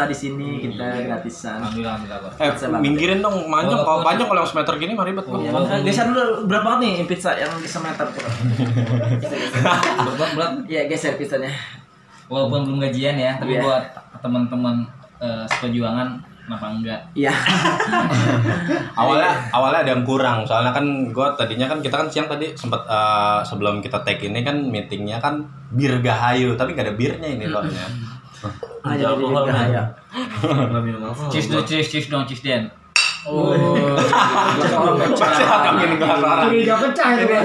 pizza di sini kita gratisan. Alhamdulillah, alhamdulillah. Eh, minggirin dong, manjang. Kalau panjang kalau yang semeter gini mah ribet kok. Ya, makanya geser dulu berapa banget nih pizza yang bisa meter tuh? Berat, berat. Iya geser pizzanya. Walaupun belum gajian ya, tapi Iya. buat teman-teman eh, seperjuangan kenapa enggak? Iya. awalnya awalnya ada yang kurang soalnya kan gue tadinya kan kita kan siang tadi sempat eh, sebelum kita take ini kan meetingnya kan bir gahayu tapi gak ada birnya ini soalnya Ah, jadi jadi bahaya. Nggak minum alkohol. Cheers dong, cheers, cheers dong, cheers Den. Oh. Orang Curiga pecah itu kan.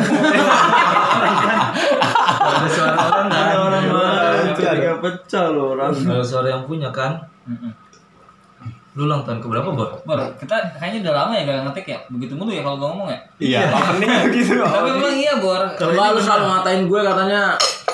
Ada suara orang kan? Ada orang curiga pecah loh orang. Ada suara yang punya kan? Lu ulang tahun ke berapa, Bor? Bor, kita kayaknya udah lama ya gak ngetik ya. Begitu mulu ya kalau gue ngomong ya. iya opening gitu Tapi memang iya, Bor. Kalau lu selalu ngatain gue katanya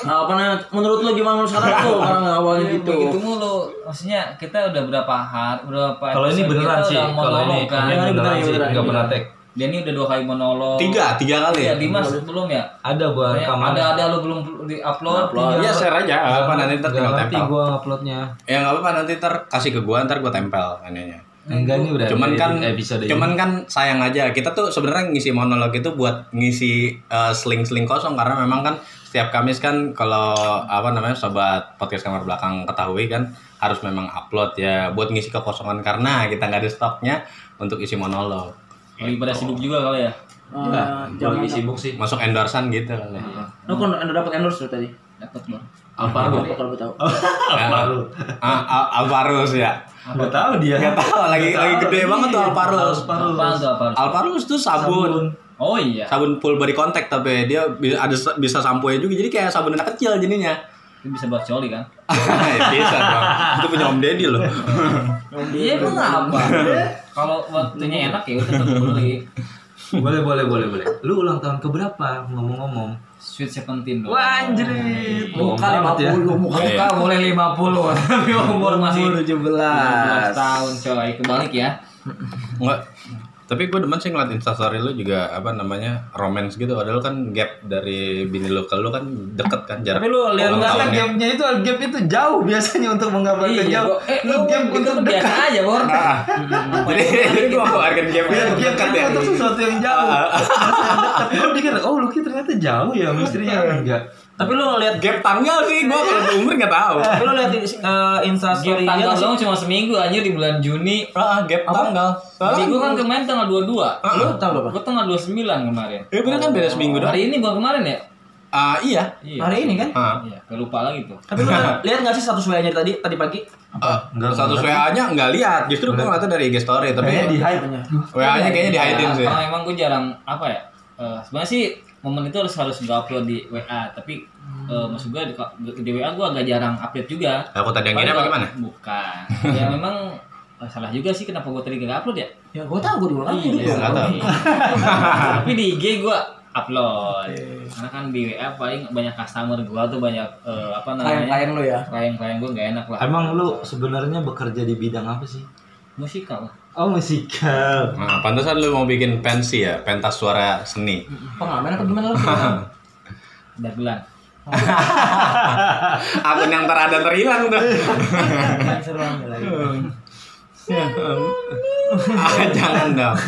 apa namanya menurut lu gimana lu sekarang tuh orang awalnya Iya, gitu. Begitu mulu. Maksudnya kita udah berapa hari, berapa Kalau ini beneran kita sih, udah kalau ini monolog kan. ini Ini beneran beneran, sih, nggak pernah tag. Dia ini udah dua kali monolog. tiga tiga kali Ya, ya Dimas belum ya? Ada gua rekaman. ada ada lu belum di upload. Upload. Iya share aja apa nanti ntar tinggal tempel gua uploadnya. ya nggak apa-apa nanti ntar kasih ke gua ntar gua tempel ininya Enggak ini udah cuman kan episode cuman ini. kan sayang aja kita tuh sebenarnya ngisi monolog itu buat ngisi eh, seling-seling kosong karena memang kan setiap Kamis kan kalau apa namanya sobat podcast kamar belakang ketahui kan harus memang upload ya buat ngisi kekosongan karena kita nggak ada stoknya untuk isi monolog Lagi pada sibuk juga kali ya. Ah, Gua jangan lagi sibuk sih. masuk endorsan gitu kali. Lu kan udah dapat endorse tadi. Dapat Bor. Alvaro. Kalau tahu? Alvaro. Ah, Al- Alvarus ya Enggak tahu dia. nggak tahu lagi lagi gede banget tuh tuh apa? Alvarus tuh sabun Oh iya. sabun full body contact tapi dia bisa ada bisa sampo juga jadi kayak sabun anak kecil jadinya Itu bisa buat coli kan? bisa dong itu punya om deddy loh Iya emang apa? Kalau waktunya enak ya udah tetap beli. Boleh, boleh, boleh, boleh. Lu ulang tahun ke berapa ngomong-ngomong? Sweet Seventeen dong. Wah. Bohong Muka banget ya. 50 muka. Muka boleh 50 tapi umur masih Umur 17 17. tahun coy. Kebalik ya. enggak tapi gue demen sih ngeliat instastory lu juga apa namanya romance gitu padahal kan gap dari bini lu ke lu kan deket kan jarak Tapi lu lihat nggak tahunnya. gapnya itu gap itu jauh biasanya untuk menggambarkan Iya, jauh. Eh lu lu gap itu untuk biasa dekat. aja, Bor. Nah, jadi jadi gue gapnya Gap untuk gap dekat itu ya untuk sesuatu yang jauh. Yang dekat. Gue pikir, oh Lucky ternyata jauh ya, istrinya enggak. Tapi lu lihat gap tanggal sih gue kalau umur nggak tahu tapi lu lihat uh, Insta Game story dia tanggal doang cuma seminggu aja di bulan Juni. ah gap tanggal Tapi gue kan kemarin tanggal 22. Lu tahu berapa? Gue tanggal 29 kemarin. ya bener kan beda seminggu doang Hari ini bukan kemarin ya? ah iya Iya. Hari ini kan? ah Iya, lupa lagi tuh. Tapi lu lihat nggak sih status WA-nya tadi tadi pagi? Ah, status WA-nya nggak lihat, justru gue ngeliatnya dari IG story, tapi Kayaknya di hide. WA-nya kayaknya di hide sih. Karena emang gue jarang apa ya? eh, sebenarnya sih momen itu harus harus gue upload di WA, tapi eh, maksud gue di, di WA gue agak jarang update juga. Aku tadi yang gini apa Paling gimana? gua- Bukan. ya memang eh, salah juga sih kenapa gue tadi gak upload ya? Ya gua tahu gua dulu kan. Iya. Tapi di IG gue upload. Karena kan di WA paling banyak customer gue tuh banyak eh, apa namanya? Klien-klien lu ya. Klien-klien gue gak enak lah. Emang lu sebenarnya bekerja di bidang apa sih? Musikal lah. Oh, musikal. Nah, pantesan lu mau bikin pensi ya, pentas suara seni. Pengamen apa gimana lu? Dagelan. Akun yang terada terhilang tuh. Lagi. ah, jangan dong.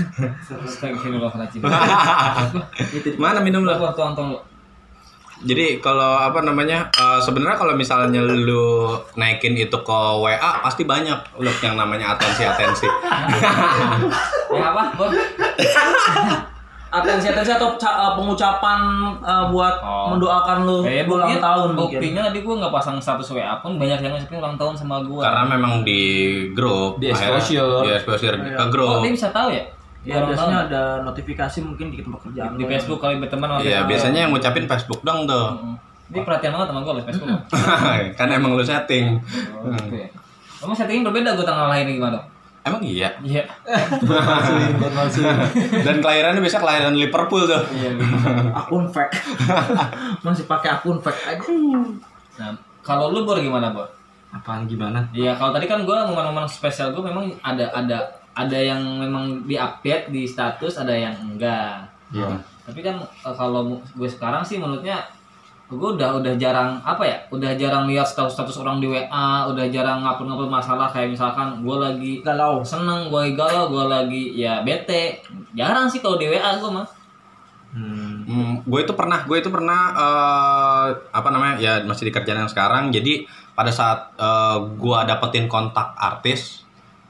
Astagfirullahaladzim. Mana minum? Lu tuang tuang lu. Jadi kalau apa namanya eh, sebenarnya kalau misalnya lu naikin itu ke WA pasti banyak loh yang namanya atensi atensi. Ya apa? Atensi atensi atau ca- uh, pengucapan uh, buat Oh. mendoakan lu Eh, ulang buktinya, tahun mungkin. buktinya tadi gue nggak pasang status WA pun banyak yang ngasih ulang tahun sama gue. Karena memang di grup Di exposure. di exposure ke Oh, grup. dia bisa tahu ya? Ya biasanya ada notifikasi mungkin di tempat kerjaan di lu. Facebook kali berteman sama Iya, biasanya yang ngucapin Facebook dong tuh. Mm. Dia perhatian banget sama gue oleh Facebook. kan emang lu setting. Oh, ya. Kamu settingnya berbeda gue tanggal lahirnya gimana? Emang iya. Iya. Dan kelahirannya biasa kelahiran Liverpool tuh. Iya. Akun fake. Masih pakai akun fake aja. Nah, kalau lu bor gimana bor? Apaan gimana? Iya, kalau tadi kan gue momen-momen spesial gue memang ada ada ada yang memang di-update di status, ada yang enggak. Iya. Tapi kan eh, kalau gue sekarang sih menurutnya gue udah udah jarang apa ya udah jarang lihat status status orang di WA udah jarang ngupload ngupload masalah kayak misalkan gue lagi galau seneng gue lagi galau gue lagi ya bete jarang sih kalau di WA gue mah Hmm. Hmm, gue itu pernah, gue itu pernah eh, apa namanya ya masih di kerjaan yang sekarang. Jadi pada saat eh, gue dapetin kontak artis,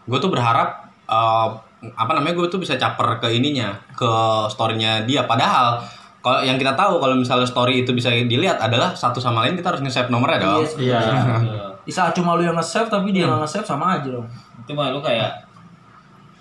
gue tuh berharap eh, apa namanya gue tuh bisa caper ke ininya, ke storynya dia. Padahal kalau yang kita tahu kalau misalnya story itu bisa dilihat adalah satu sama lain kita harus nge-save nomornya dong. Iya, Iya. di saat cuma lu yang nge-save tapi dia nggak nge-save sama aja dong itu mah lu kayak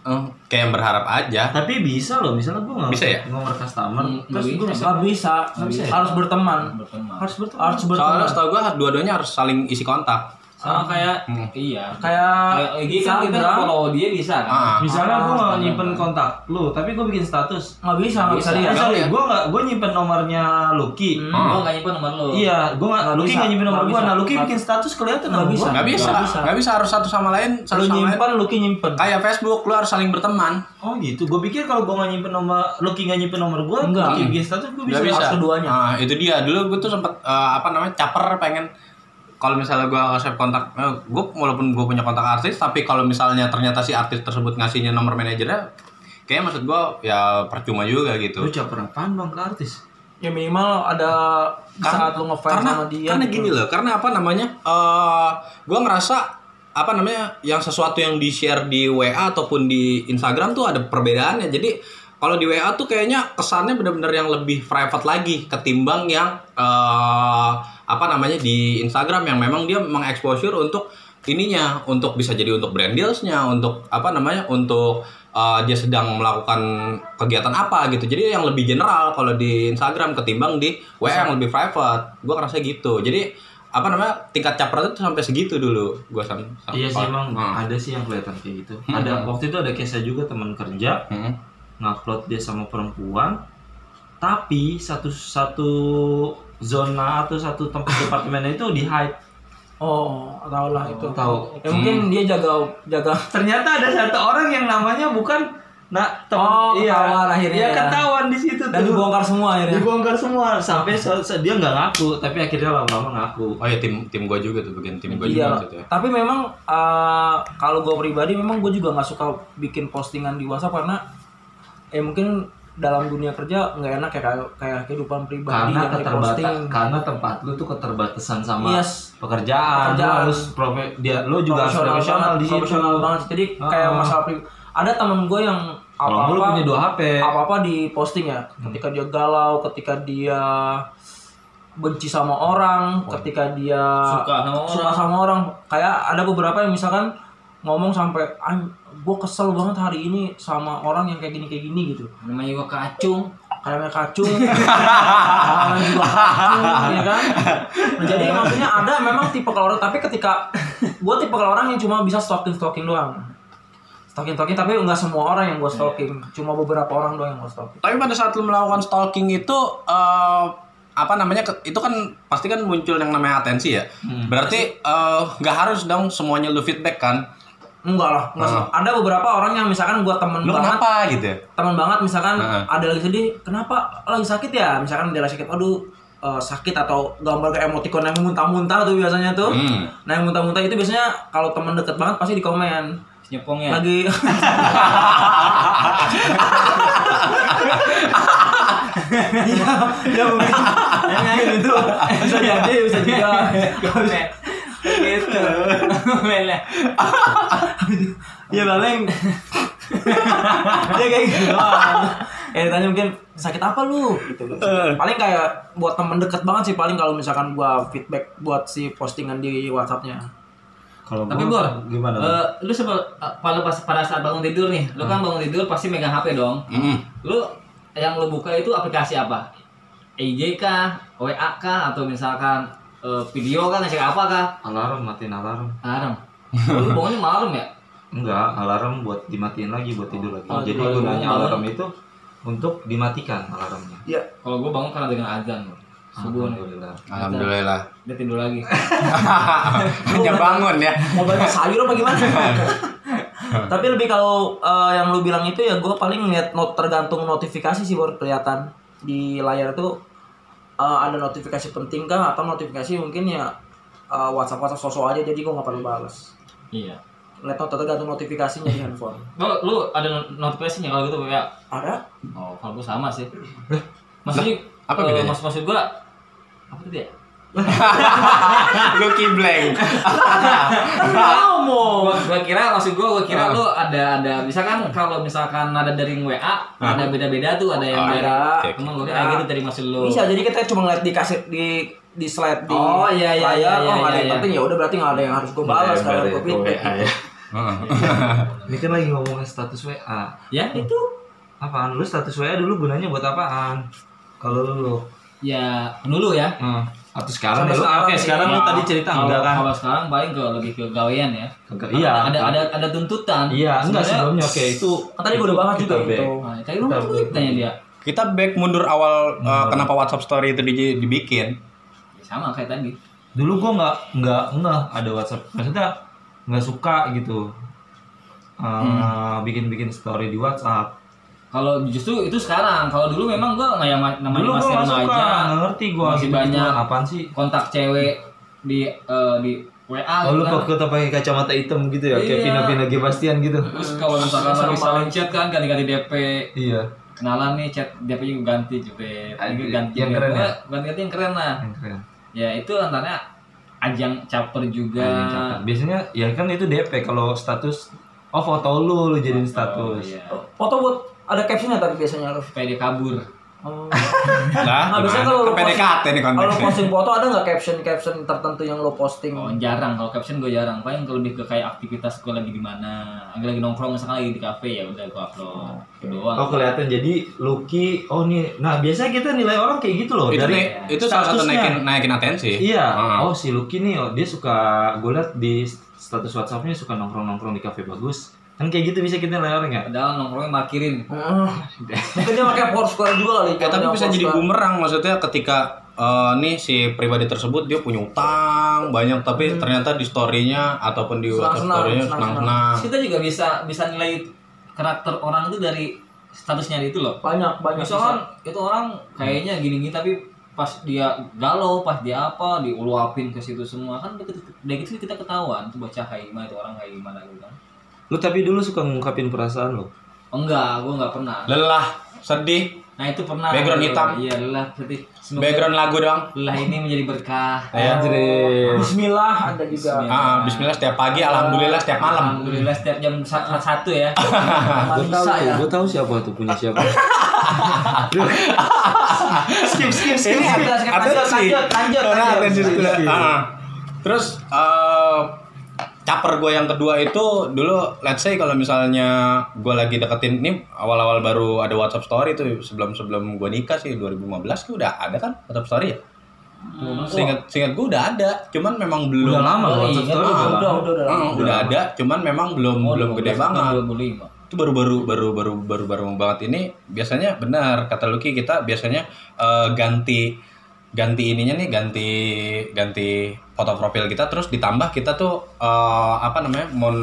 Eh, kayak yang berharap aja. Tapi bisa loh, misalnya gue nggak Bisa ya? nomor customer, Hmm, terus gue bisa. nggak bisa, Nggak bisa ya? harus berteman berteman harus berteman harus berteman Soalnya setahu gue dua-duanya harus saling isi kontak. Sama kayak Hmm. iya kayak kayak IG kan kita follow dia bisa kan Ah. Misalnya gue nggak Ah. nyimpen kontak lu, tapi gue bikin status. nggak bisa nggak bisa Bisa. sorry, gue nggak gue nyimpen nomornya Lucky. Hmm. Oh, nggak nyimpen nomor lu. Iya, gue nggak Nggak Lucky nggak nyimpen nomor gue. Nah, Lucky bikin status kelihatan Nggak bisa. gua. Nggak bisa, Nggak bisa. harus satu sama lain, satu lu sama lain. nyimpan lu nyimpen Kayak Facebook, lu harus saling berteman. Oh gitu, gue pikir kalau gue nggak nyimpen nomor, Lucky nggak nyimpen nomor gue, Enggak. Lucky bikin status gue bisa. Nggak bisa. harus keduanya. Nah, itu dia. Dulu gue tuh sempet eh, apa namanya caper pengen kalau misalnya gue save kontak, gue walaupun gue punya kontak artis, tapi kalau misalnya ternyata si artis tersebut ngasihnya nomor manajernya, kayaknya maksud gue ya percuma juga gitu. Lu caper apaan bang ke artis? ya minimal ada saat lu ngefans karena, sama dia karena gitu. gini loh, karena apa namanya? eh gue ngerasa apa namanya yang sesuatu yang di share di WA ataupun di Instagram tuh ada perbedaannya. Jadi kalau di WA tuh kayaknya kesannya benar-benar yang lebih private lagi ketimbang yang eh apa namanya di Instagram yang memang dia mengeksposur untuk ininya untuk bisa jadi untuk brand dealsnya untuk apa namanya untuk eh, dia sedang melakukan kegiatan apa gitu jadi yang lebih general kalau di Instagram ketimbang di WA yang lebih private gue ngerasa gitu jadi apa namanya tingkat caper itu sampai segitu dulu gue sam, sam- Iya sih emang Hmm. ada sih yang kelihatan kayak gitu. Hmm. Ada waktu itu ada case juga teman kerja Hmm. ngupload dia sama perempuan, tapi satu satu zona atau satu tempat departemennya itu di hide. oh tahu lah itu tahu. ya mungkin dia jaga jaga Ternyata ada satu orang yang namanya bukan nah Oh, ketahuan akhirnya Iya ya. ketahuan di situ dan tuh. dibongkar semua akhirnya Dibongkar semua sampai se- se- dia nggak ngaku, tapi akhirnya lama-lama ngaku. oh ya tim tim gue juga tuh bagian tim gue Iya, juga maksudnya tapi memang eh, kalau gue pribadi memang gue juga nggak suka bikin postingan di WhatsApp karena eh mungkin dalam dunia kerja nggak enak ya kayak kayak kehidupan pribadi karena yang keterbatasan karena tempat lu tuh keterbatasan sama Yes. pekerjaan, Pekerjaan. lu harus profe dia lu juga harus profesional banget, di profesional banget. Jadi kayak Ah. masalah pribadi. Ada temen gue yang lu apa-apa punya dua HP apa-apa di posting ya. Ketika dia galau, ketika dia benci sama orang, ketika dia Suka sama orang. suka sama orang. Kayak ada beberapa yang misalkan ngomong sampai gue kesel banget hari ini sama orang yang kayak gini kayak gini gitu. Namanya juga kacung. kayaknya kacung. Orang juga kacung ya kan? Nah, jadi maksudnya ada memang tipe orang tapi ketika gue tipe orang yang cuma bisa stalking stalking doang. Stalking stalking tapi nggak semua orang yang gue stalking. Cuma beberapa orang doang yang gue stalking. Tapi pada saat lu melakukan stalking itu eh, apa namanya itu kan pasti kan muncul yang namanya atensi ya. Berarti eh, nggak harus dong semuanya lu feedback kan. Enggak lah enggak sih. ada beberapa orang yang misalkan gue temen Lu banget kenapa gitu ya? teman banget misalkan Heeh. ada lagi sedih kenapa lagi sakit ya misalkan dia lagi sakit aduh eh, sakit atau gambar ke emoticon yang muntah-muntah tuh biasanya tuh Hmm. nah yang muntah-muntah itu biasanya kalau teman deket banget pasti di komen Nyepongnya. lagi Iya, ya mungkin yang itu bisa jadi bisa juga. Gitu. Lah. ya paling ya kayak gitu ya ditanya mungkin sakit apa lu gitu paling kayak buat temen deket banget sih paling kalau misalkan gua feedback buat si postingan di WhatsAppnya kalau Tapi gua Bor, gimana eh, lu sebel eh, pada pas pada saat bangun tidur nih, lu kan bangun tidur pasti megang HP dong. Mm. Lu yang lu buka itu aplikasi apa? IG kah, WA kah, atau misalkan eh, video kan, ngecek apa kah? alarm matiin alarm Alarm. Lu bangunnya malam ya? enggak alarm buat dimatiin lagi buat tidur lagi Oh, jadi gunanya alarm itu untuk dimatikan alarmnya ya Kalau gua bangun karena dengan azan. Subuh nih. Alhamdulillah. Alhamdulillah. Dia tidur lagi. Hanya bangun ya. mau banyak sayur apa gimana tapi lebih kalau eh, yang lu bilang itu ya gue paling lihat not tergantung notifikasi sih baru kelihatan di layar tuh eh, ada notifikasi penting kah atau notifikasi mungkin ya eh, WhatsApp WhatsApp sosok aja jadi gue nggak perlu balas Iya. lihat not tergantung notifikasinya di handphone Lu, lu ada not- notifikasinya kalau gitu kayak ada oh kalau gua sama sih. Maksudnya apa eh, bedanya? Maksud maksud gua apa tadi ya? Lucky blank. ngomong Gua, gua kira maksud gua gua kira lu ada ada misalkan kalau misalkan ada dari WA ada beda-beda tuh ada yang Oh, dari ada. emang kira kayak gitu dari maksud lu. bisa jadi kita cuma ngeliat di kaset di di slide di Oh, iya, iya, layar iya, oh iya, nggak ada yang iya. penting ya udah berarti nggak ada yang harus gue balas Iya, kalau iya, gue iya, feedback. Ini kan lagi ngomongin status WA. Ya itu. Apaan? Lu status WA dulu gunanya buat apaan? Kalau lu lu. Ya dulu ya. Hmm. Atau sekarang Sampai sekarang Oke, nih. sekarang lu Nah, tadi cerita kalau, enggak kan? Kalau sekarang paling ke lebih ke gawean ya. Karena Iya. Ada kan? ada ada tuntutan. Iya, enggak sebelumnya oke itu. kan tadi gue udah bahas juga back. itu Nah, tadi lu kan tanya dia. Kita back mundur awal eh, kenapa WhatsApp story itu di- dibikin. Ya, sama kayak tadi. Dulu gua enggak enggak enggak ada WhatsApp. Maksudnya enggak suka gitu. Eh, bikin-bikin story di WhatsApp. Kalau justru itu sekarang. Kalau dulu memang gua nggak yang ma- namanya Dulu masih gua enggak suka, remaja. enggak ngerti gua Masih gitu-gitu. banyak. apaan sih? kontak cewek di eh, di WA Oh, lu gitu kan. kok kita pakai kacamata hitam gitu ya, kayak Iya. Pina-Pina G Bastian gitu. Terus kalau misalkan Sama lagi saling chat kan ganti-ganti DP. Iya. Kenalan nih chat DP-nya ganti jepit. Ini Anjir, ganti yang keren ya? Ganti-ganti yang keren lah. Yang keren. Ya itu antaranya ajang caper juga. Cakep. Biasanya ya kan itu DP kalau status oh foto lu lu jadiin Oh, status. iya. foto buat ada captionnya tapi biasanya Supaya dia kabur. oh. Lah, Nah, biasanya kalau lu gimana? PDKT nih kalau posting foto ada nggak caption caption tertentu yang lo posting Oh jarang kalau caption gue jarang paling kalau lebih ke kayak aktivitas gue lagi di mana lagi lagi nongkrong misalkan lagi di kafe ya udah gue upload itu doang Oh kelihatan jadi Lucky oh nih nah biasanya kita nilai orang kayak gitu loh Itu dari nih, itu salah satu statusnya. naikin naikin atensi. Iya. Ah. Oh si Lucky nih oh, dia suka gue liat di status WhatsAppnya suka nongkrong nongkrong di kafe bagus. Kan kayak gitu bisa kita orang ya. padahal nongkrongnya markirin Hmm. mungkin dia pakai Foursquare juga kali Eh, tapi bisa jadi bumerang maksudnya ketika eh, nih si pribadi tersebut dia punya utang banyak tapi ternyata di story-nya ataupun di WhatsApp Senang-senang, story-nya senang-senang. kita juga bisa bisa nilai karakter orang itu dari statusnya itu loh. Banyak banyak misalkan itu orang kayaknya gini-gini tapi pas dia galau pas dia apa diuluapin ke situ semua kan dari dari itu kita ketahuan tuh baca kayak gimana itu orang kayak gimana gitu kan Lu tapi dulu suka ngungkapin perasaan lo. oh, enggak gue nggak pernah Lelah, sedih, nah itu pernah Background hitam. iya lah sedih Semoga background lagu dong. lah ini menjadi berkah Ya. Anjir. Bismillah ada juga Ah, bismillah setiap pagi, alhamdulillah setiap malam. Alhamdulillah setiap jam sa- satu ya. Gue tahu, ya gue tahu siapa tuh punya siapa. skip skip skip. Ini Lanjut, lanjut, ada lanjut, lanjut, lanjut. Terus eh caper gue yang kedua itu dulu let's say kalau misalnya gue lagi deketin ini awal-awal baru ada WhatsApp story itu sebelum sebelum gue nikah sih 2015 tuh udah ada kan WhatsApp story ya? Seingat seingat gue udah ada, cuman memang belum Udah lama loh Oh, WhatsApp iya. story Ah, udah udah udah udah Ah, udah ada, cuman memang belum Oh, belum gede banget. 2005. Itu baru baru baru baru baru baru banget ini biasanya benar kata Lucky kita biasanya eh, ganti ganti ininya nih ganti ganti foto profil kita terus ditambah kita tuh eh, apa namanya mau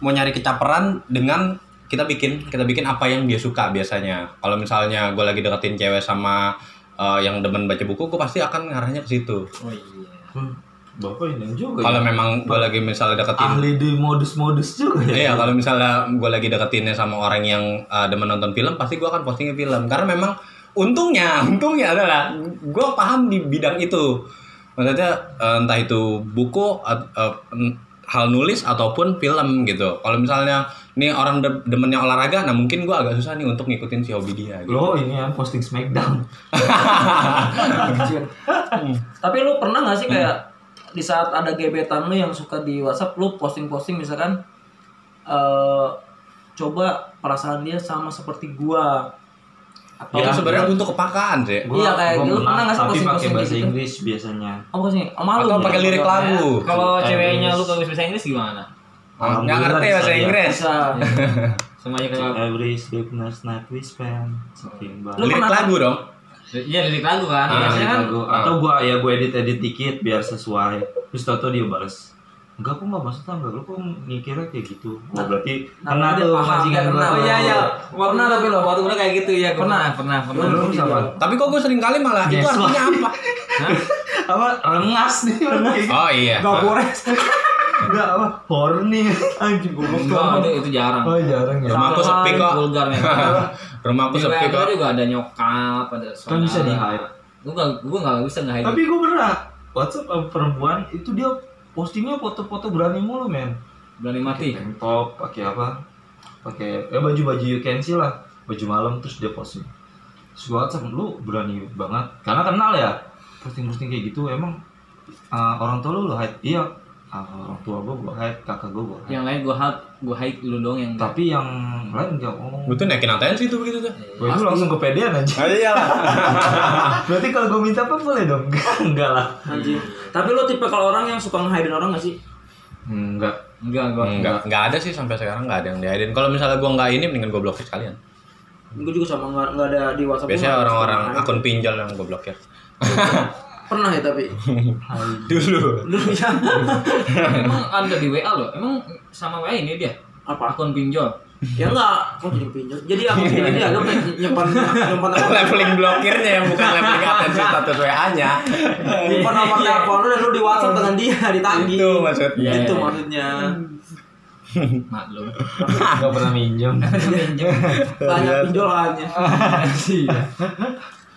mau nyari kecaperan dengan kita bikin kita bikin apa yang dia suka biasanya kalau misalnya gue lagi deketin cewek sama eh, yang demen baca buku gue pasti akan ngarahnya ke situ Oh iya. Hmm, Bapak ini juga. kalau ya. memang gue lagi misalnya deketin ahli di modus-modus juga ya. Iya, kalau misalnya gue lagi deketinnya sama orang yang uh, demen nonton film, pasti gue akan postingnya film. Karena memang untungnya, untungnya adalah gue paham di bidang itu. Maksudnya uh, entah itu buku, uh, n- hal nulis ataupun film gitu. Kalau misalnya nih orang de- demennya olahraga, nah mungkin gue agak susah nih untuk ngikutin si hobi dia. Gitu. Lo ini ya posting Smackdown. Anjir. Tapi lu pernah gak sih kayak di saat ada gebetan lu yang suka di WhatsApp lu posting-posting misalkan eh coba perasaan dia sama seperti gua atau Itu sebenarnya untuk kepakaan sih. Iya, kayak gua lu pernah nggak sih tapi pakai bahasa gitu? Inggris biasanya. apa sih? Oh malu. Atau ya? pakai lirik lagu. Kalau Eh, ceweknya lu kalau bisa bahasa Inggris gimana? Ah, Nggak ngerti bahasa dia. Inggris. Bisa. Semuanya kayak Every sleepless night we spend. Lu Lirik pernah- lagu dong. Iya lirik lagu kan. Iya, Biasanya kan lagu. atau gua ya gua edit edit dikit biar sesuai terus tau dia balas enggak kok nggak maksudnya enggak lu kok mikirnya kayak gitu oh, berarti Nah, pernah dia tuh paham, majikan dia gua pernah. tuh. Iya, iya. pernah tapi lo waktu gue kayak gitu ya. Pernah. pernah, pernah. Lu pernah. sama Tapi kok gue sering kali malah itu artinya apa? apa rengas nih Oh iya. Gak gores. enggak apa horny anjing goblok Enggak, itu, itu jarang. oh jarang ya Rumahku sepi kok. Vulgar. Rumahku Di sepi kok. gue juga ada nyokap, ada Kan bisa di-hide. Gue gak, gue gak bisa nge-hide. tapi gua pernah WhatsApp perempuan itu dia postingnya foto-foto berani mulu men. Berani mati. top pakai apa? Pakai ya baju baju you can see lah. Baju malam terus dia posting. Terus WhatsApp lu berani banget. Karena kenal ya posting posting kayak gitu emang uh, orang tua lu lu hide iya Ah, orang tua gua gua hide kakak gua gua hide. Yang lain gue hide, gue hide lu dong yang tapi yang lain enggak oh Gue tuh naikin atensi tuh begitu tuh. Gua itu langsung kepedean aja. Oh iyalah. Berarti kalau gue minta apa boleh dong? Enggak lah. Anjing. Tapi lo tipe kalau orang yang suka nge-hide orang gak sih? Enggak. enggak gue. Enggak, enggak ada sih sampai sekarang enggak ada yang diaidin. Kalau misalnya gua enggak ini mendingan gua blokir sekalian. Gue juga sama nggak nggak ada di WhatsApp. Biasanya orang-orang akun pinjol yang gua blokir. pernah ya tapi Dulu. dulu ya Emang ada di WA lo? Emang sama WA ini dia? apa Akun pinjol. ya enggak kok jadi pinjol jadi aku pinjol dia agak nyimpan nyimpan apa leveling blokirnya yang bukan leveling atensi status WA-nya. nyimpan nomor telepon lu dan lu di WhatsApp dengan dia ditagih Itu maksudnya. Iya, itu iya. maksudnya Maklum. Enggak pernah minjem. banyak pinjolannya Iya.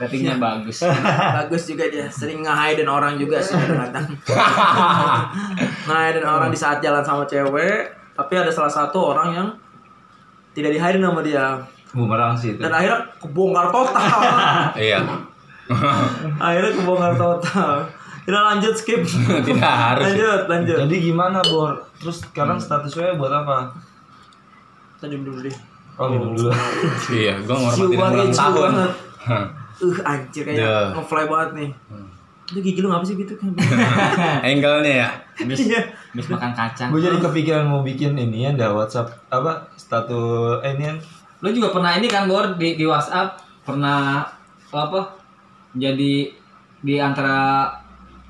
Ratingnya bagus. bagus juga dia sering nge-hide orang juga sih kadang-kadang nge-hide orang di saat jalan sama cewek tapi ada salah satu orang yang tidak di-hide sama dia Bumerang sih itu. dan akhirnya kebongkar total Iya. akhirnya kebongkar total kita lanjut skip Tidak harus. lanjut lanjut Jadi gimana, Bor? Terus sekarang status WA buat apa? lanjut dulu deh Oh, minum dulu. Iya, gua Ciu ngormatin ulang tahun. Uh anjir kayaknya ngefly banget nih itu gigi lu ngapa sih gitu kan Angle-nya ya. Habis, Iya. habis makan kacang. Gue jadi kepikiran mau bikin ini ya, ada WhatsApp apa status eh, ini kan Lu juga pernah ini kan Bor di, di WhatsApp pernah apa? Jadi di antara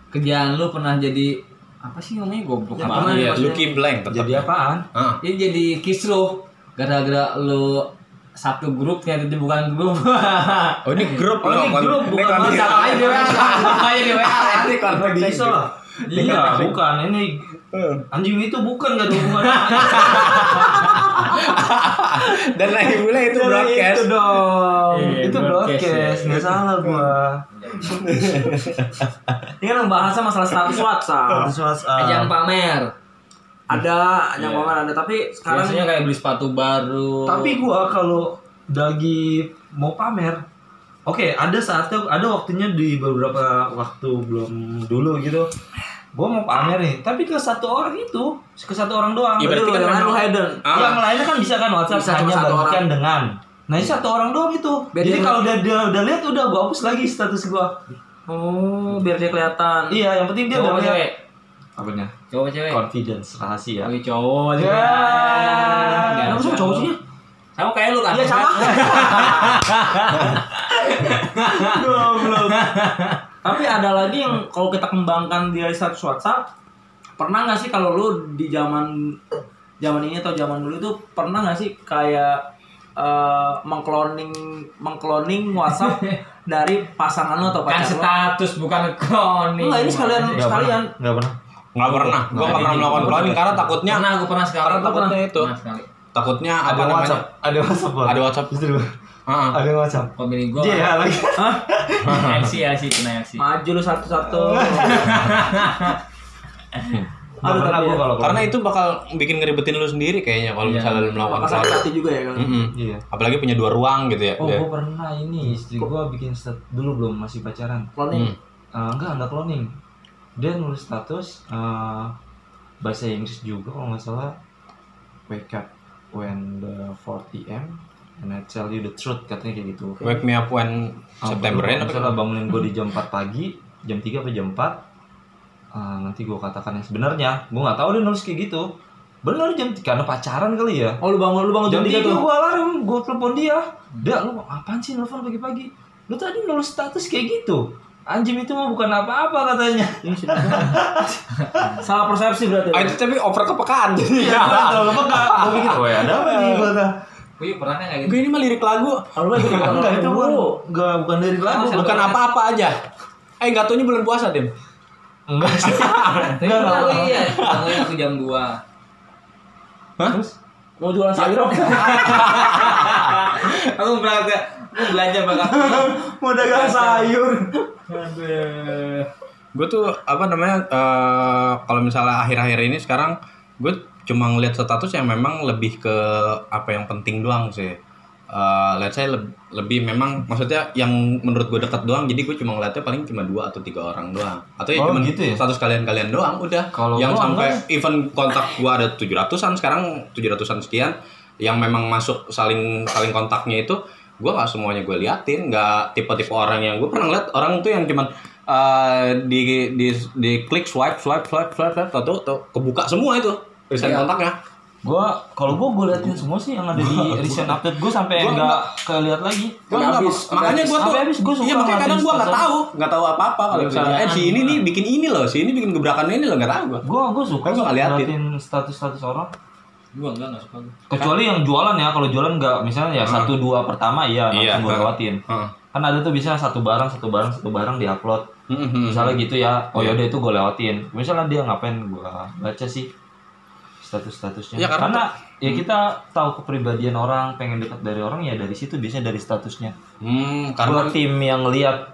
kerjaan lu pernah jadi apa sih namanya goblok Ya. Iya, maksudnya. Lucky blank tetap. jadi apaan? Ini jadi kisruh gara-gara lu satu grup ternyata itu bukan grup. Oh ini grup Oh, loh. ini grup, bukan masalah aja di WA. Aja di WA. Ini grup. lah. Iya, bukan ini anjing itu bukan gak ada hubungannya. Dan lagi pula itu broadcast. Itu dong. Iya, itu broadcast, broadcast, ya. nggak salah gua. ini kan membahasnya masalah status WhatsApp Status WhatsApp. Ajang pamer. Ada yang Iya. ngomong ada tapi sekarang Biasanya kayak beli sepatu baru. Tapi gua kalau lagi mau pamer, oke ada saatnya, ada waktunya di beberapa waktu belum dulu gitu. Gua mau pamer nih, tapi ke satu orang itu, ke satu orang doang. Iya, berarti kan yang lain lu Ah. Yang lainnya kan bisa kan WhatsApp Bisa hanya satu bagikan dengan. Nah ini satu orang doang itu. Biar Jadi dia- kalau udah dia udah lihat udah gua hapus lagi status gua. oh biar dia kelihatan Iya, yang penting dia udah lihat. Apanya? Cowok apa cewek? Confidence rahasia. Wih cowok juga. Ya. Nggak ada. cowok sih? Sama kayak lu kan? Iya sama. Goblok. Tapi ada lagi yang kalau kita kembangkan di status WhatsApp, pernah nggak sih kalau lu di zaman zaman ini atau zaman dulu itu pernah nggak sih kayak eh, mengkloning mengkloning WhatsApp dari pasangan lu atau Kan pacar lu? status bukan cloning. Enggak, ini sekalian Nggak sekalian. pernah. Nggak pernah. Nggak pernah. Gua nggak pernah melakukan cloning karena takutnya Pernah aku pernah sekali. Karena Aku takutnya itu. Takutnya Ada namanya? WhatsApp. Ada WhatsApp. Ada WhatsApp. Justru. Ah. Ada WhatsApp. Pemilih gua. Iya lagi. LC LC kena LC. Maju lu satu-satu. Aduh, gua ya. kalau Karena itu bakal bikin ngeribetin lu sendiri kayaknya kalau Iya. misalnya lu melakukan cloning. hati juga ya kan. Mm-mm. Iya. Apalagi punya dua ruang gitu ya. Oh, Dia. gue pernah ini istri gue bikin stat dulu belum masih pacaran. Cloning. Hmm. Eh, enggak, enggak cloning. Dia nulis status eh, bahasa Inggris juga kalau nggak salah. Wake up when the 4 p.m. and I tell you the truth katanya kayak gitu. Wake me up when Ah, September baru ya kalau misalnya bangunin gue di jam 4 pagi, jam 3 apa jam 4 ah, nanti gue katakan yang sebenarnya. Gue nggak tahu dia nulis kayak gitu. Benar jam karena pacaran kali ya. Oh lu bangun lu bangun Jam jam 3 tiga tuh. gue alarm, gue telepon dia. Dia lu apaan sih nelfon pagi-pagi? lu tadi nulis status kayak gitu anjing itu mah bukan apa-apa katanya. Salah persepsi berarti. Ah, itu tapi over kepekaan ya. kalau apa enggak gue pikir wah ada apa nih gue Wih, pernah nggak gitu? Gue ini mah lirik lagu, Kalau lagi enggak itu bukan. enggak bukan dari lagu bukan apa-apa aja. Eh, nggak taunya bulan puasa, Dim. enggak sih. Tapi enggak enggak. gue iya, bangun aku jam 2 Hah? mau jualan sayur apa? Aku berangkat, aku belanja bakal mau dagang sayur gue tuh apa namanya eh, kalau misalnya akhir-akhir ini sekarang gue cuma ngeliat status yang memang lebih ke apa yang penting doang sih Eh let's say leb- lebih memang maksudnya yang menurut gue dekat doang jadi gue cuma ngeliatnya paling cuma dua atau tiga orang doang atau ya Oh, cuma gitu ya? status kalian-kalian doang udah Kalau yang sampai enggak. event kontak gue ada 700-an sekarang 700-an sekian yang memang masuk saling saling kontaknya itu gue nggak semuanya gue liatin nggak tipe-tipe orang yang gue pernah ngeliat orang tuh yang cuman eh, di di di klik swipe swipe swipe swipe swipe tuh tuh kebuka semua itu recent kontaknya. Gua kalau gua gua liatin semua sih yang ada di recent update gua sampai Gua enggak kelihat lagi. Sampai nggak- makanya gue tuh habis, suka iya makanya kadang gue nggak tahu. Nggak tahu apa apa kalau misalnya eh si ini nih bikin ini loh si ini bikin gebrakan ini loh nggak tahu gue gua gua suka Kan gua nggak liatin. liatin status-status orang Gua enggak, enggak suka gua. Kecuali yang jualan ya kalau jualan nggak misalnya ya satu dua pertama iya Iya, langsung gua ha. lewatin. Kan ada tuh bisa satu barang satu barang satu barang diupload. Misalnya gitu ya oh Iya. yaudah itu gue lewatin. Misalnya dia ngapain gue baca sih status-statusnya. Ya, karena- karena, ya kita tahu kepribadian orang pengen dekat dari orang ya dari situ biasanya dari statusnya. Hmm, gue karena tim yang lihat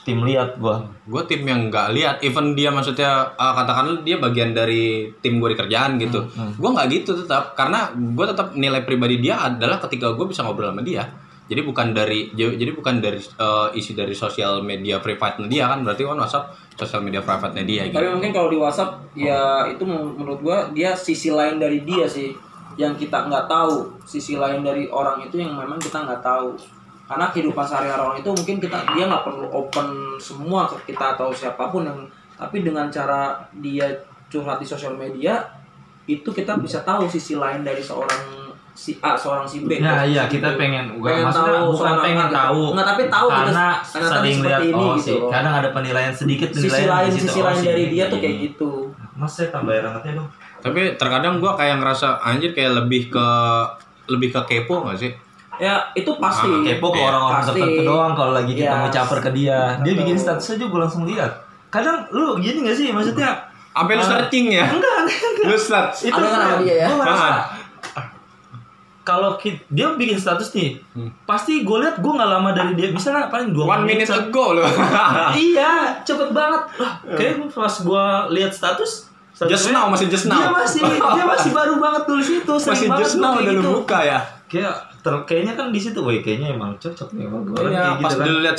tim lihat gue gue tim yang nggak lihat even dia maksudnya uh, katakanlah dia bagian dari tim gue di kerjaan gitu. Gue nggak gitu tetap karena gue tetap nilai pribadi dia adalah ketika gue bisa ngobrol sama dia. Jadi bukan dari jadi bukan dari uh, isi dari sosial media private dia kan berarti kan WhatsApp sosial media private dia gitu. Tapi mungkin kalau di WhatsApp ya itu men- menurut gua dia sisi lain dari dia sih. Yang kita nggak tahu sisi lain dari orang itu yang memang kita nggak tahu karena kehidupan sehari-hari orang itu mungkin kita dia nggak perlu open semua ke kita atau siapa pun yang tapi dengan cara dia curhat di sosial media itu kita bisa tahu sisi lain dari seorang si A seorang si B Nah si iya B. kita pengen, Pengen maksudnya tahu bukan pengen A gitu. tahu, Nggak, tapi tahu gitu, karena saling seperti lihat ini oh gitu sih, loh. kadang ada penilaian sedikit sisi penilaian lain di situ, sisi oh, lain si dari ini, dia tuh kayak gitu Mas saya tambahin rangetnya dong. tapi terkadang gue kayak ngerasa anjir kayak lebih ke lebih ke kepo gak sih ya itu pasti Ah, kepo ke Iya, orang-orang tertentu doang kalau lagi kita Iya. mau caper ke dia. Dia Betul. bikin status aja gue langsung lihat. Kadang lu gini gak sih maksudnya? sampai lu Ah. searching ya Enggak, enggak. lu search Ada kan sama dia ya? Gue kalau dia bikin status nih, pasti gue lihat gue nggak lama dari dia. Misalnya paling dua one minute se- ago lu iya, cepet banget. Lah, kayak pas gue lihat status, status Just now, masih just Dia now. masih, dia masih baru banget tulis itu. sering masih banget just now udah lu gitu. buka ya Kayak ter- kayaknya kan di situ, woi kayaknya emang cocok nih sama gue. Iya, pas dulu liat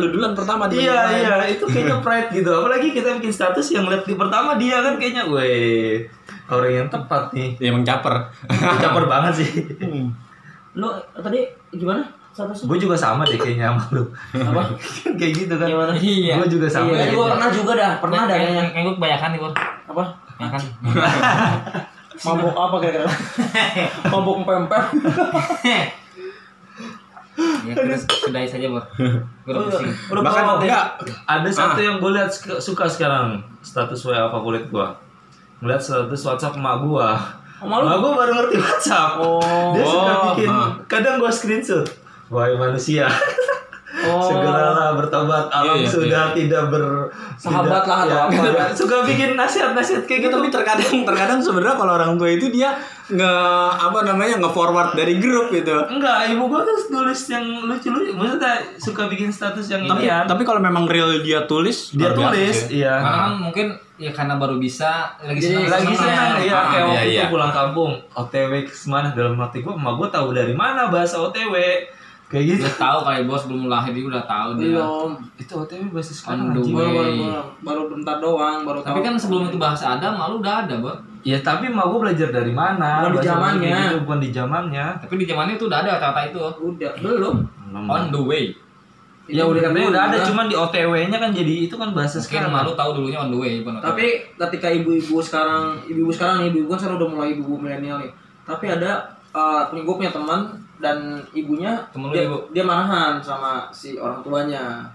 lu duluan pertama di Iya iya itu kayaknya pride gitu. Apalagi kita bikin status yang lihat di pertama dia kan kayaknya, woi orang yang tepat nih. Ya, emang caper. Caper banget sih. Lu tadi gimana? Status gue juga sama deh kayaknya sama lu. apa? Kayak gitu kan. Gimana? Iya. Gue juga sama. Iya, kayaknya. pernah juga dah, pernah dah yang, kayaknya. yang gue kebanyakan nih. Apa? Kan? Mabuk apa kira-kira? Mabuk pempek. Ya, kita sudahi saja, Bor. Udah pusing. Udah Bahkan ya? enggak Ada satu Ah. yang gue lihat suka, sekarang status WA favorit gue. Ngeliat status WhatsApp emak gue. Emak lu? Emak gue baru ngerti WhatsApp. Oh. Dia suka Oh, bikin. Kadang gue screenshot. Wahai manusia. Oh. Segeralah bertobat. Alam Iya, iya, sudah tidak ber Sahabat lah atau apa. ya, suka bikin nasihat-nasihat kayak gitu. tapi terkadang terkadang sebenarnya kalau orang tua itu dia nge apa namanya nge forward dari grup gitu. enggak ibu gua kan nulis yang lucu-lucu. Maksudnya suka bikin status yang Tapi inian tapi kalau memang real dia tulis dia tulis iya. Karena kan mungkin ya karena baru bisa lagi Jadi senang lagi senang ya. Ah, kayak waktu iya, itu iya. pulang kampung. OTW ke mana? Dalam hati gua emak gua tahu dari mana bahasa OTW kayak gitu Dia tahu kayak bos belum lahir dia udah tahu dia. Belum. itu OTW bahasa sekarang anjing. Baru, baru, baru, baru bentar doang, baru Tapi tahu. kan sebelum itu bahasa ada, malu udah ada, Bor. ya tapi emak gua belajar dari mana Bukan di zamannya. gitu, bukan di zamannya Tapi di zamannya itu udah ada kata-kata itu. udah belum. On the way. ya udah katanya udah ada cuman di OTW-nya kan jadi itu kan bahasa Mungkin sekarang malu tahu dulunya on the way, bukan. Tapi ketika ibu-ibu sekarang, ibu-ibu sekarang nih, ibu-ibu kan sekarang udah mulai ibu milenial nih. Tapi ada uh, punya gue punya teman, dan ibunya Temen dia, ibu? dia marahan sama si orang tuanya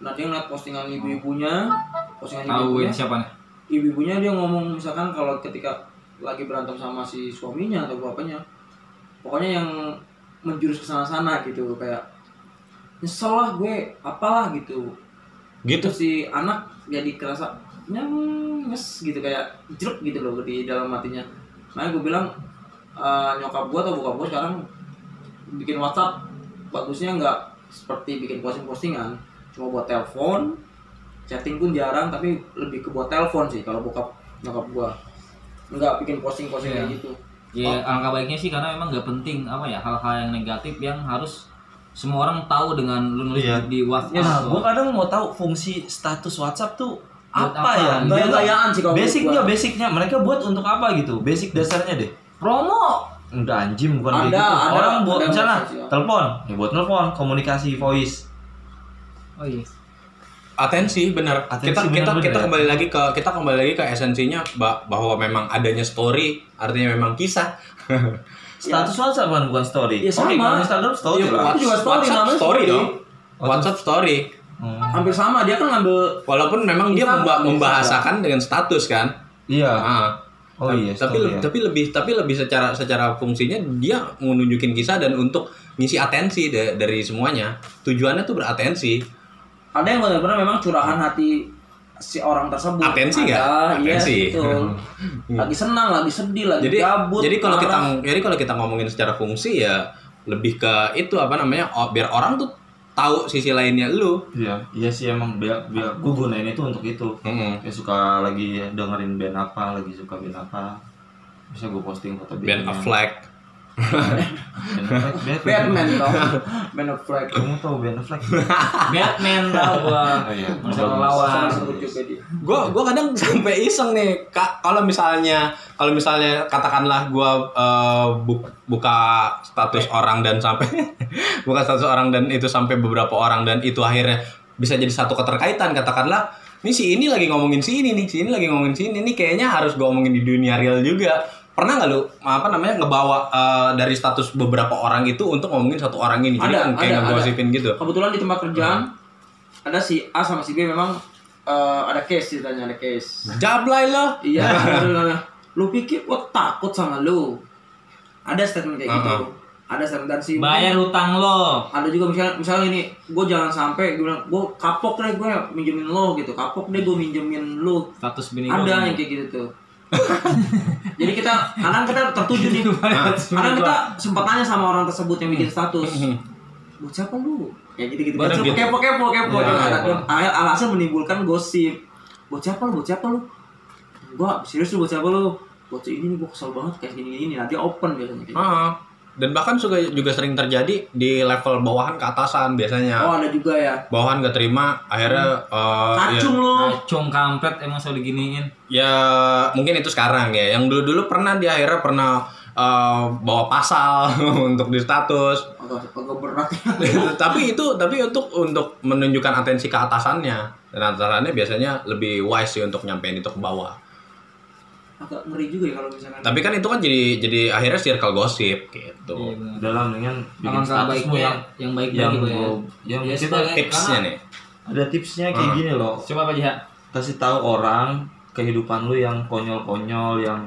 nah dia ngeliat postingan ibu-ibunya postingan Tahu ibu-ibunya ini siapa nih? ibu-ibunya dia ngomong misalkan kalau ketika lagi berantem sama si suaminya atau bapaknya pokoknya yang menjurus ke sana-sana gitu kayak nyesel lah gue apalah gitu Gitu. terus si anak jadi kerasa nyes gitu kayak jeruk gitu loh di dalam hatinya makanya gue bilang eh, nyokap gue atau bokap gue sekarang bikin WhatsApp bagusnya nggak seperti bikin posting-postingan cuma buat telepon chatting pun jarang tapi lebih ke buat telepon sih kalau bokap nyokap gue nggak bikin posting-posting kayak Iya. gitu Ya alangkah baiknya sih karena memang nggak penting apa ya hal-hal yang negatif yang harus semua orang tahu dengan lu nulis Iya. di WhatsApp. Nah, tuh. gue kadang mau tahu fungsi status WhatsApp tuh Buat apa, apa? ya? Nggak Dia- gayaan sih kalau Basicnya, gua. basicnya mereka buat untuk apa gitu? Basic dasarnya deh. Promo. Enggak anjing bukan kayak Ada, gitu. ada, Orang buat ada misalnya telepon, ya buat telepon, komunikasi voice. Oh iya. Atensi bener. Atensi kita kita bener-bener kita ya. kembali lagi ke kita kembali lagi ke esensinya ba- bahwa memang adanya story artinya memang kisah. Status WhatsApp kan bukan story. Ya, sama. kalau Instagram story Iya, lah. Juga story, WhatsApp namanya story story. dong. WhatsApp story. Hmm. hampir sama dia kan ngambil Walaupun memang dia Instagram, memba- Instagram. membahasakan dengan status kan. Iya. Ah. Oh iya, tapi story le- ya. tapi lebih tapi lebih secara secara fungsinya dia menunjukin kisah dan untuk ngisi atensi da- dari semuanya. Tujuannya tuh beratensi. ada yang benar-benar memang curahan hati si orang tersebut Atensi nggak? Iya Atensi. betul lagi senang lagi sedih lagi Jadi gabut jadi kalau kita jadi kalau kita ngomongin secara fungsi ya lebih ke itu apa namanya? biar orang tuh tahu sisi lainnya lu. Iya, iya sih emang biar biar gue gunain itu untuk itu. Mm-mm. Ya suka lagi dengerin band apa, lagi suka band apa. Bisa gue posting foto Ben bandnya. Affleck. Batman. Batman dong Man of Flag Kamu tahu Ben Affleck? Batman tau gua. Oh iya, bagus. lawan. Gua gua kadang sampai iseng nih. Kak, kalau misalnya kalau misalnya katakanlah gua eh, bu- buka status orang dan sampai buka status orang dan itu sampai beberapa orang dan itu akhirnya bisa jadi satu keterkaitan katakanlah ini si ini lagi ngomongin si ini nih, si ini lagi ngomongin si ini nih kayaknya harus gua omongin di dunia real juga. Pernah nggak lu apa namanya ngebawa eh, dari status beberapa orang itu untuk ngomongin satu orang ini? Jadi Ada, kan kayak ada, ngegosipin gitu. kebetulan di tempat kerjaan ada si A sama si B memang eh, ada case ceritanya ada case. Jablay lo. iya lu pikir gua takut sama lu. Ada statement kayak gitu. Uh-uh. ada statement dan si Bayar hutang lo. ada juga misalnya misalnya ini gue jangan sampai gue bilang gue kapok deh gue minjemin lo gitu. Kapok deh gue minjemin lo Status bini ada yang kayak gitu tuh jadi kita kadang kita tertuju nih. Kadang kita sempat tanya sama orang tersebut yang bikin status buat siapa lu? Kayak gitu gitu gitu. kepo kepo kepo Iya, Ada- iya. ada- alasan menimbulkan gosip. Buat siapa lu? Buat siapa lu? Gua serius lu buat siapa lu? Buat ini nih gua kesel banget kayak gini gini nanti open biasanya gitu. Dan bahkan juga juga sering terjadi di level bawahan ke atasan biasanya. oh ada juga ya Bawahan gak terima, akhirnya eh, kacung lu Acung kampret emang selalu diginiin. ya, ya mungkin itu sekarang ya. Yang dulu dulu pernah di akhirnya pernah eh, bawa pasal untuk di status. agak agak berat ya tapi itu tapi untuk untuk menunjukkan atensi ke atasannya dan atasannya biasanya lebih wise sih untuk nyampein itu ke bawah. Agak ngeri juga ya kalau misalkan Tapi kan itu kan jadi jadi akhirnya circle gosip gitu. Iya benar. Dalam dengan bikin statusmu yang yang baik yang baik ya. gua- yang Ya, kita Tipsnya nih. ada tipsnya kayak Ah. gini loh. Coba apa Jiha? kasih tahu orang kehidupan lu yang konyol-konyol yang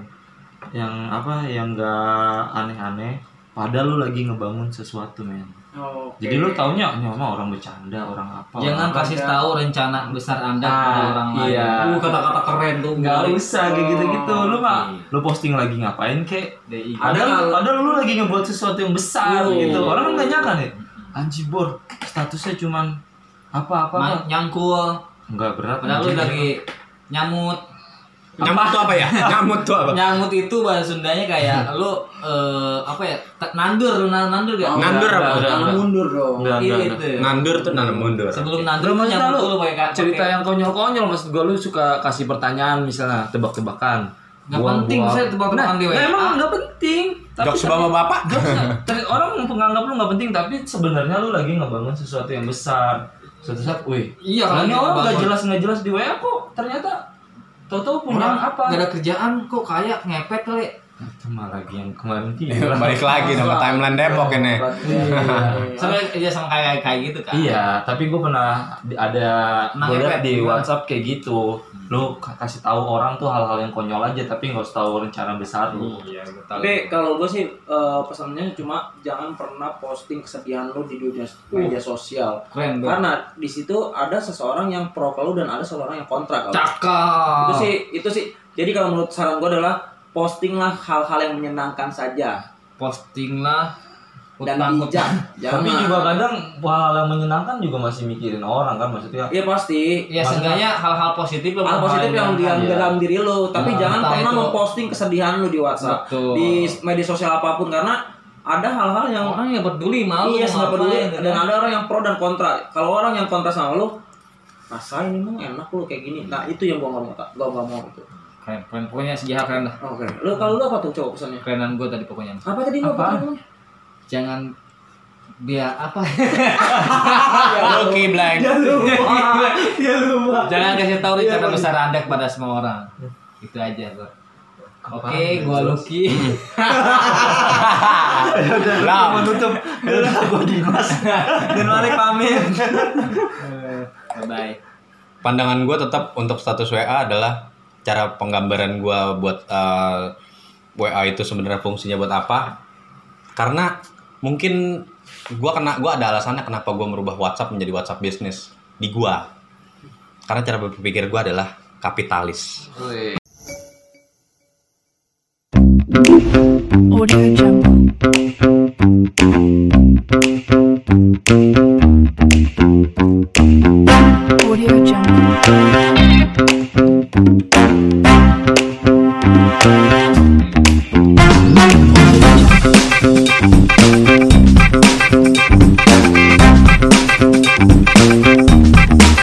yang apa yang enggak aneh-aneh padahal lu lagi ngebangun sesuatu men oh, jadi lu taunya mah orang bercanda orang apa Jangan orang kasih ada. tahu rencana besar Anda Ah, pada orang lain. iya. Uh, kata-kata keren tuh. nggak Balik. usah kayak gitu-gitu lu mah lu posting lagi ngapain kek DI. Ada padahal, padahal lu lagi ngebuat sesuatu yang besar Oh. gitu orang kan nggak nyangka nih anjir bor statusnya cuman apa apa, Ma- nyangkul. nggak berat Padahal lu lagi nyamut. Nyamut tuh apa ya? Nyamut tuh apa? Nyamut itu bahasa Sundanya kayak lu eh, apa ya? Nandur, lu nan- nandur gak? Oh, Nandur apa? nggak. mundur dong Nggak, nggak, Iya, nggak. itu. Nandur tuh nanam mundur. Sebelum nandur Belum lu nyamut lu pakai ka- cerita yang konyol-konyol maksud gua lu suka kasih pertanyaan misalnya tebak-tebakan. Nggak Buang- penting buang. saya tebak-tebakan Nah, di WA. nah, emang nggak penting. Jokes bapak-bapak. jokesnya- ter- orang menganggap lu nggak penting tapi sebenarnya lu lagi ngebangun sesuatu yang besar. Suatu saat, wih, Iya, kalau orang nggak ngebangun. jelas nggak jelas di WA kok ternyata Punya Orang apa? Gak ada kerjaan kok kayak ngepet kali. Sama lagi yang kemarin viral. Balik lagi sama timeline Depok ini. sama ya sama kayak kayak gitu kan Iya, tapi gue pernah ada Nah, gue liat di? WhatsApp kayak gitu. Lu k- kasih tahu orang tuh hal-hal yang konyol aja, tapi nggak usah tahu rencana besar lu. iya gue tahu Tapi kalau gue sih eh, pesannya cuma jangan pernah posting kesedihan lu di dunia media sosial. keren bro Karena di situ ada seseorang yang pro ke lu dan ada seseorang yang kontra ke lu. cakep Itu sih itu sih. Jadi kalau menurut saran gue adalah postinglah hal-hal yang menyenangkan saja posting lah dan bijak. Jangan. Tapi juga kadang hal yang menyenangkan juga masih mikirin orang kan maksudnya. Iya pasti. ya seenggaknya hal-hal positif Hal positif yang di Iya. dalam diri lu, tapi Nah, jangan pernah itu- memposting kesedihan lu di WhatsApp, Betul. di media sosial apa pun karena ada hal-hal yang orang yang peduli malu iya mau nggak peduli ngapain, dan kan? ada orang yang pro dan kontra. Kalau orang yang kontra sama lu, rasain emang enak lu kayak gini. Nah itu yang gua nggak mau, gua nggak mau itu. Keren keren pokoknya sejarah keren dah Oke, lu kalau lu apa tuh coba pesannya? kerenan gue tadi pokoknya Apa tadi lu Apaan? apa? jangan dia apa Lucky Blank. jangan kasih tahu rencana besar anda kepada semua orang itu aja bro oke gue Lucky Lam. Menutup. Gue Dimas. Dan Malik pamit. bye bye Pandangan gue tetap untuk status WA adalah cara penggambaran gue buat eh, WA itu sebenarnya fungsinya buat apa? Karena mungkin gue kena gue ada alasannya kenapa gue merubah WhatsApp menjadi WhatsApp bisnis di gue. Karena cara berpikir gue adalah kapitalis. Jungle. Audio Jungle. Thank you.